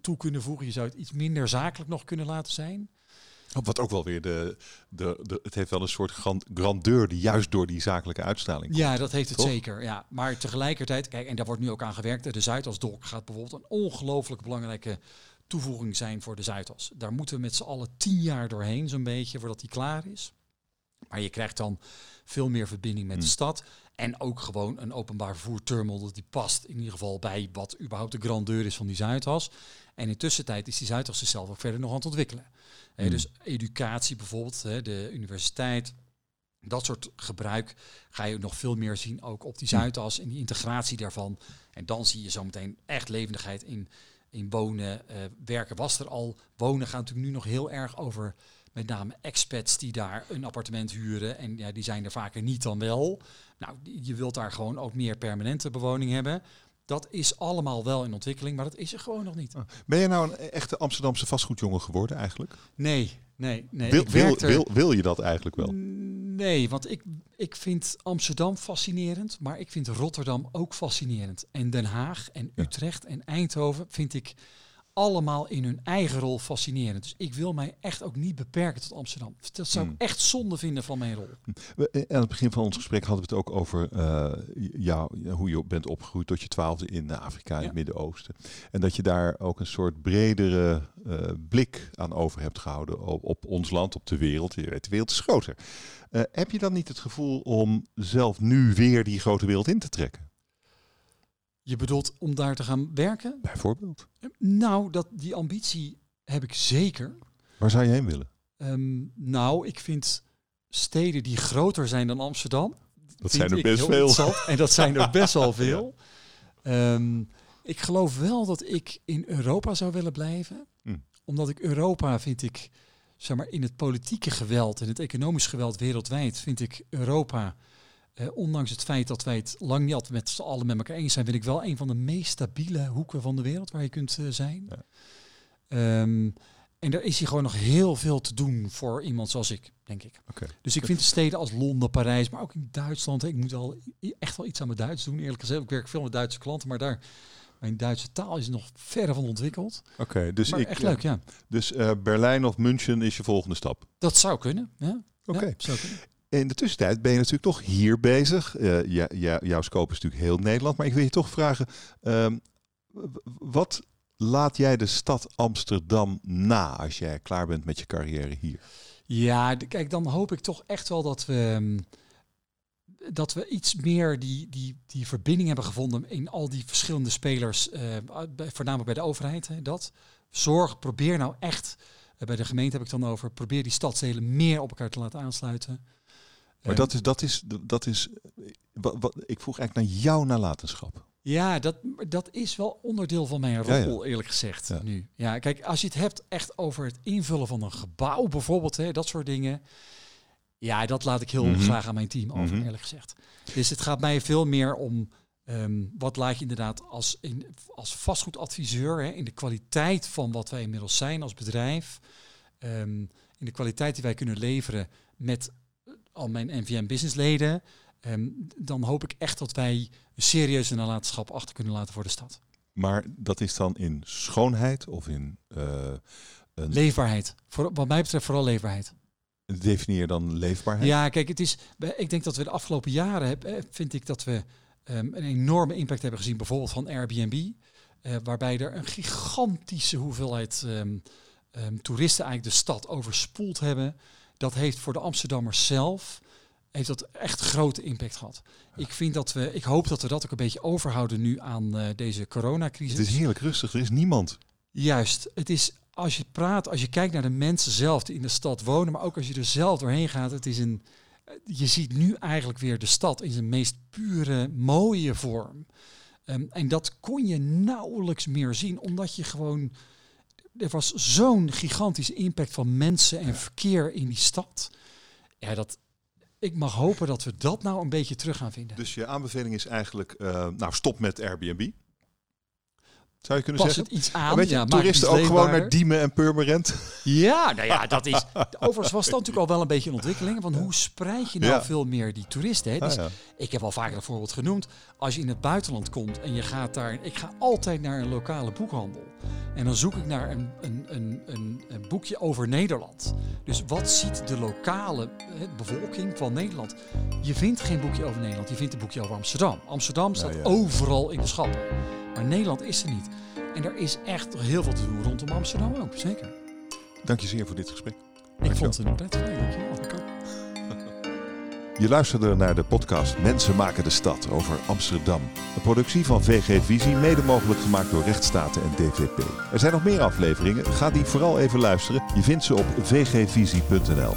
toe kunnen voegen. Je zou het iets minder zakelijk nog kunnen laten zijn. Wat ook wel weer de, de, de het heeft wel een soort grandeur die juist door die zakelijke uitstraling komt. Ja, dat heeft het zeker. Ja, maar tegelijkertijd, kijk, en daar wordt nu ook aan gewerkt. De Zuidasdok gaat bijvoorbeeld een ongelooflijk belangrijke toevoeging zijn voor de Zuidas. Daar moeten we met z'n allen tien jaar doorheen, zo'n beetje, voordat die klaar is. Maar je krijgt dan veel meer verbinding met de hmm. stad. En ook gewoon een openbaar vervoerterminal dat die past in ieder geval bij wat überhaupt de grandeur is van die Zuidas. En in tussentijd is die Zuidas zichzelf ook verder nog aan het ontwikkelen. Mm. dus educatie bijvoorbeeld, de universiteit, dat soort gebruik ga je nog veel meer zien ook op die hmm. Zuidas en die integratie daarvan. En dan zie je zometeen echt levendigheid in in wonen, uh, werken was er al. Wonen gaat natuurlijk nu nog heel erg over met name expats die daar een appartement huren. En ja, die zijn er vaker niet dan wel. Nou, je wilt daar gewoon ook meer permanente bewoning hebben. Dat is allemaal wel in ontwikkeling, maar dat is er gewoon nog niet. Ah. Ben je nou een echte Amsterdamse vastgoedjongen geworden eigenlijk? Nee, nee, nee. Wil, wil, wil, wil, je dat eigenlijk wel? Nee, want ik, ik vind Amsterdam fascinerend, maar ik vind Rotterdam ook fascinerend. En Den Haag en Utrecht en Eindhoven vind ik allemaal in hun eigen rol fascinerend. Dus ik wil mij echt ook niet beperken tot Amsterdam. Dat zou ik hmm. echt zonde vinden van mijn rol. Eh, aan het begin van ons gesprek hadden we het ook over uh, jou, hoe je bent opgegroeid tot je twaalfde in Afrika, in het Midden-Oosten. En dat je daar ook een soort bredere uh, blik aan over hebt gehouden op, op, ons land, op de wereld. Je weet, de wereld is groter. heb je dan niet het gevoel om zelf nu weer die grote wereld in te trekken? Je bedoelt om daar te gaan werken? Bijvoorbeeld. Nou, dat, die ambitie heb ik zeker. Waar zou je heen willen? Um, nou, ik vind steden die groter zijn dan Amsterdam. Dat zijn er best veel. En dat zijn er best wel *laughs* veel. Um, ik geloof wel dat ik in Europa zou willen blijven. Hm. Omdat ik Europa vind ik, zeg maar, in het politieke geweld en het economisch geweld wereldwijd, vind ik Europa uh, ondanks het feit dat wij het lang niet altijd met z'n allen met elkaar eens zijn, vind ik wel een van de meest stabiele hoeken van de wereld waar je kunt uh, zijn. Ja. Um, en daar is hier gewoon nog heel veel te doen voor iemand zoals ik, denk ik. Okay. Dus ik vind de steden als Londen, Parijs, maar ook in Duitsland. Ik moet al echt wel iets aan mijn Duits doen, eerlijk gezegd. Ik werk veel met Duitse klanten, maar daar mijn Duitse taal is nog verre van ontwikkeld. Oké, dus ik, echt leuk, ja. Dus uh, Berlijn of München is je volgende stap. Dat zou kunnen. Ja. Oké. Ja, in de tussentijd ben je natuurlijk toch hier bezig. Uh, ja, ja, jouw scope is natuurlijk heel Nederland. Maar ik wil je toch vragen, ehm, Wat laat jij de stad Amsterdam na als jij klaar bent met je carrière hier? Ja, kijk, dan hoop ik toch echt wel dat we ehm, dat we iets meer die, die, die verbinding hebben gevonden in al die verschillende spelers, uh, voornamelijk bij de overheid. Hè, dat zorg, probeer nou echt, uh, bij de gemeente heb ik dan over, probeer die stadsdelen meer op elkaar te laten aansluiten. Maar dat is, dat is, dat is wat, wat, ik vroeg eigenlijk naar jouw nalatenschap. Ja, dat, dat is wel onderdeel van mijn rol, eerlijk gezegd. Ja. Nu. Ja, kijk, als je het hebt echt over het invullen van een gebouw, bijvoorbeeld, hè, dat soort dingen. Ja, dat laat ik heel Mhm. graag aan mijn team over, Mhm. eerlijk gezegd. Dus het gaat mij veel meer om ehm, wat laat je inderdaad als, in, als vastgoedadviseur hè, in de kwaliteit van wat wij inmiddels zijn als bedrijf. ehm, in de kwaliteit die wij kunnen leveren met al mijn NVM businessleden. ehm, dan hoop ik echt dat wij een serieuze nalatenschap achter kunnen laten voor de stad. Maar dat is dan in schoonheid of in eh, een Leefbaarheid. Voor, wat mij betreft vooral leefbaarheid. definieer dan leefbaarheid. Ja, kijk, het is. Ik denk dat we de afgelopen jaren heb, eh, vind ik dat we ehm, een enorme impact hebben gezien, bijvoorbeeld van Airbnb, eh, waarbij er een gigantische hoeveelheid ehm, toeristen eigenlijk de stad overspoeld hebben. Dat heeft voor de Amsterdammers zelf heeft dat echt grote impact gehad. Ik vind dat we, ik hoop dat we dat ook een beetje overhouden nu aan eh, deze coronacrisis. Het is heerlijk rustig, er is niemand. Juist, het is als je praat, als je kijkt naar de mensen zelf die in de stad wonen, maar ook als je er zelf doorheen gaat, het is een, eh, je ziet nu eigenlijk weer de stad in zijn meest pure, mooie vorm. Ehm, en dat kon je nauwelijks meer zien, omdat je gewoon, er was zo'n gigantische impact van mensen en verkeer in die stad. Ja, dat, ik mag hopen dat we dat nou een beetje terug gaan vinden. Dus je aanbeveling is eigenlijk, eh, nou stop met Airbnb. Zou je kunnen Pas zeggen? het iets aan. Weet je, ja, toeristen ook gewoon naar Diemen en Purmerend. Ja, nou ja, dat is. *laughs* Overigens was dat natuurlijk al wel een beetje een ontwikkeling. Van hoe spreid je nou Ja. veel meer die toeristen? Hè? Ah, Dus ja. Ik heb al vaker een voorbeeld genoemd. Als je in het buitenland komt en je gaat daar. Ik ga altijd naar een lokale boekhandel. En dan zoek ik naar een, een, een, een, een boekje over Nederland. Dus wat ziet de lokale eh, bevolking van Nederland? Je vindt geen boekje over Nederland, je vindt een boekje over Amsterdam. Amsterdam staat overal in de schappen. Maar Nederland is er niet. En er is echt heel veel te doen rondom Amsterdam ook, zeker. Dank je zeer voor dit gesprek. Ik vond het een prettig. Ook. Je luisterde naar de podcast Mensen maken de stad over Amsterdam. Een productie van VG Visie, mede mogelijk gemaakt door Rechtsstaten en DVP. Er zijn nog meer afleveringen, ga die vooral even luisteren. Je vindt ze op vgvisie.nl.